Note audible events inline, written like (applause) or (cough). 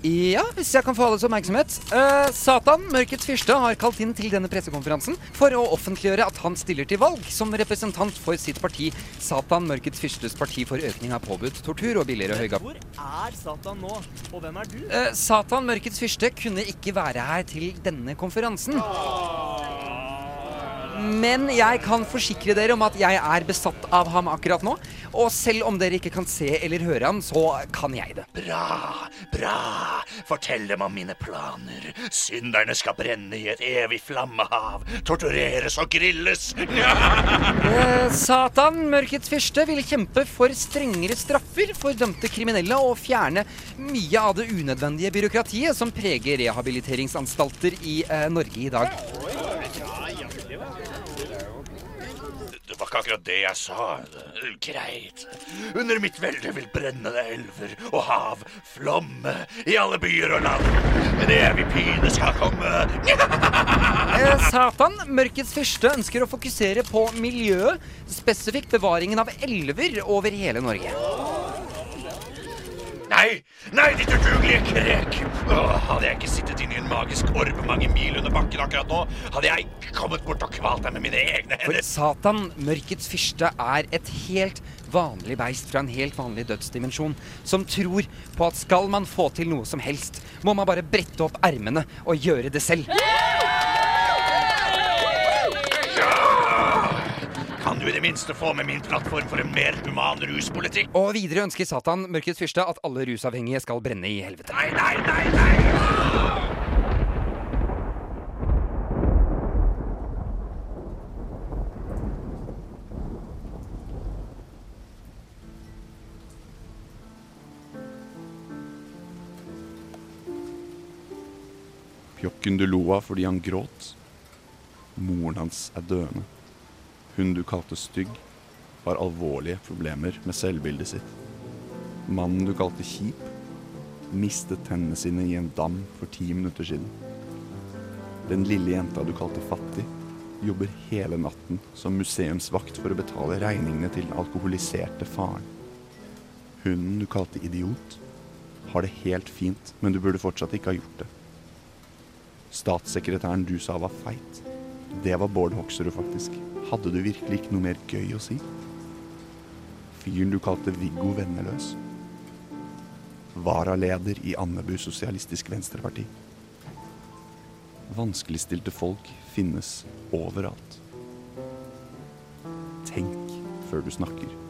Ja, hvis jeg kan få alles oppmerksomhet. Eh, Satan, mørkets fyrste, har kalt inn til denne pressekonferansen for å offentliggjøre at han stiller til valg som representant for sitt parti, Satan, mørkets fyrstes parti for økning av påbudt tortur og billigere høygap. Hvor er Satan nå, og hvem er du? Eh, Satan, mørkets fyrste, kunne ikke være her til denne konferansen. Men jeg kan forsikre dere om at jeg er besatt av ham akkurat nå. Og selv om dere ikke kan se eller høre ham, så kan jeg det. Bra, bra. Fortell dem om mine planer. Synderne skal brenne i et evig flammehav. Tortureres og grilles. (laughs) Eh, Satan, mørkets fyrste, vil kjempe for strengere straffer for dømte kriminelle og fjerne mye av det unødvendige byråkratiet som preger rehabiliteringsanstalter i eh, Norge i dag. Det var ikke akkurat det jeg sa. Greit. Under mitt velde vil brennende elver og hav flomme i alle byer og land. En evig pine skal komme. (laughs) Eh, Satan, mørkets fyrste, ønsker å fokusere på miljøet, spesifikt bevaringen av elver over hele Norge. Nei, nei, ditt udugelige krek! Åh, hadde jeg ikke sittet inne i en magisk orb mange mil under bakken akkurat nå, hadde jeg kommet bort og kvalt deg med mine egne hender. For. Satan, mørkets fyrste, er et helt vanlig beist fra en helt vanlig dødsdimensjon, som tror på at skal man få til noe som helst, må man bare brette opp ermene og gjøre det selv. Kan du i det minste få med min plattform for en mer human ruspolitikk? Og videre ønsker Satan, mørkets fyrste, at alle rusavhengige skal brenne i helvete. Nei, nei, nei, nei! Pjokken du lo av fordi han gråt. Moren hans er døende. Hun du kalte stygg, har alvorlige problemer med selvbildet sitt. Mannen du kalte kjip, mistet tennene sine i en dam for ti minutter siden. Den lille jenta du kalte fattig, jobber hele natten som museumsvakt for å betale regningene til den alkoholiserte faren. Hunden du kalte idiot, har det helt fint, men du burde fortsatt ikke ha gjort det. Statssekretæren du sa var feit, det var Bård Hoksrud faktisk. Hadde du virkelig ikke noe mer gøy å si? Fyren du kalte Viggo Venneløs. Varaleder i Andebu Sosialistisk Venstreparti. Vanskeligstilte folk finnes overalt. Tenk før du snakker.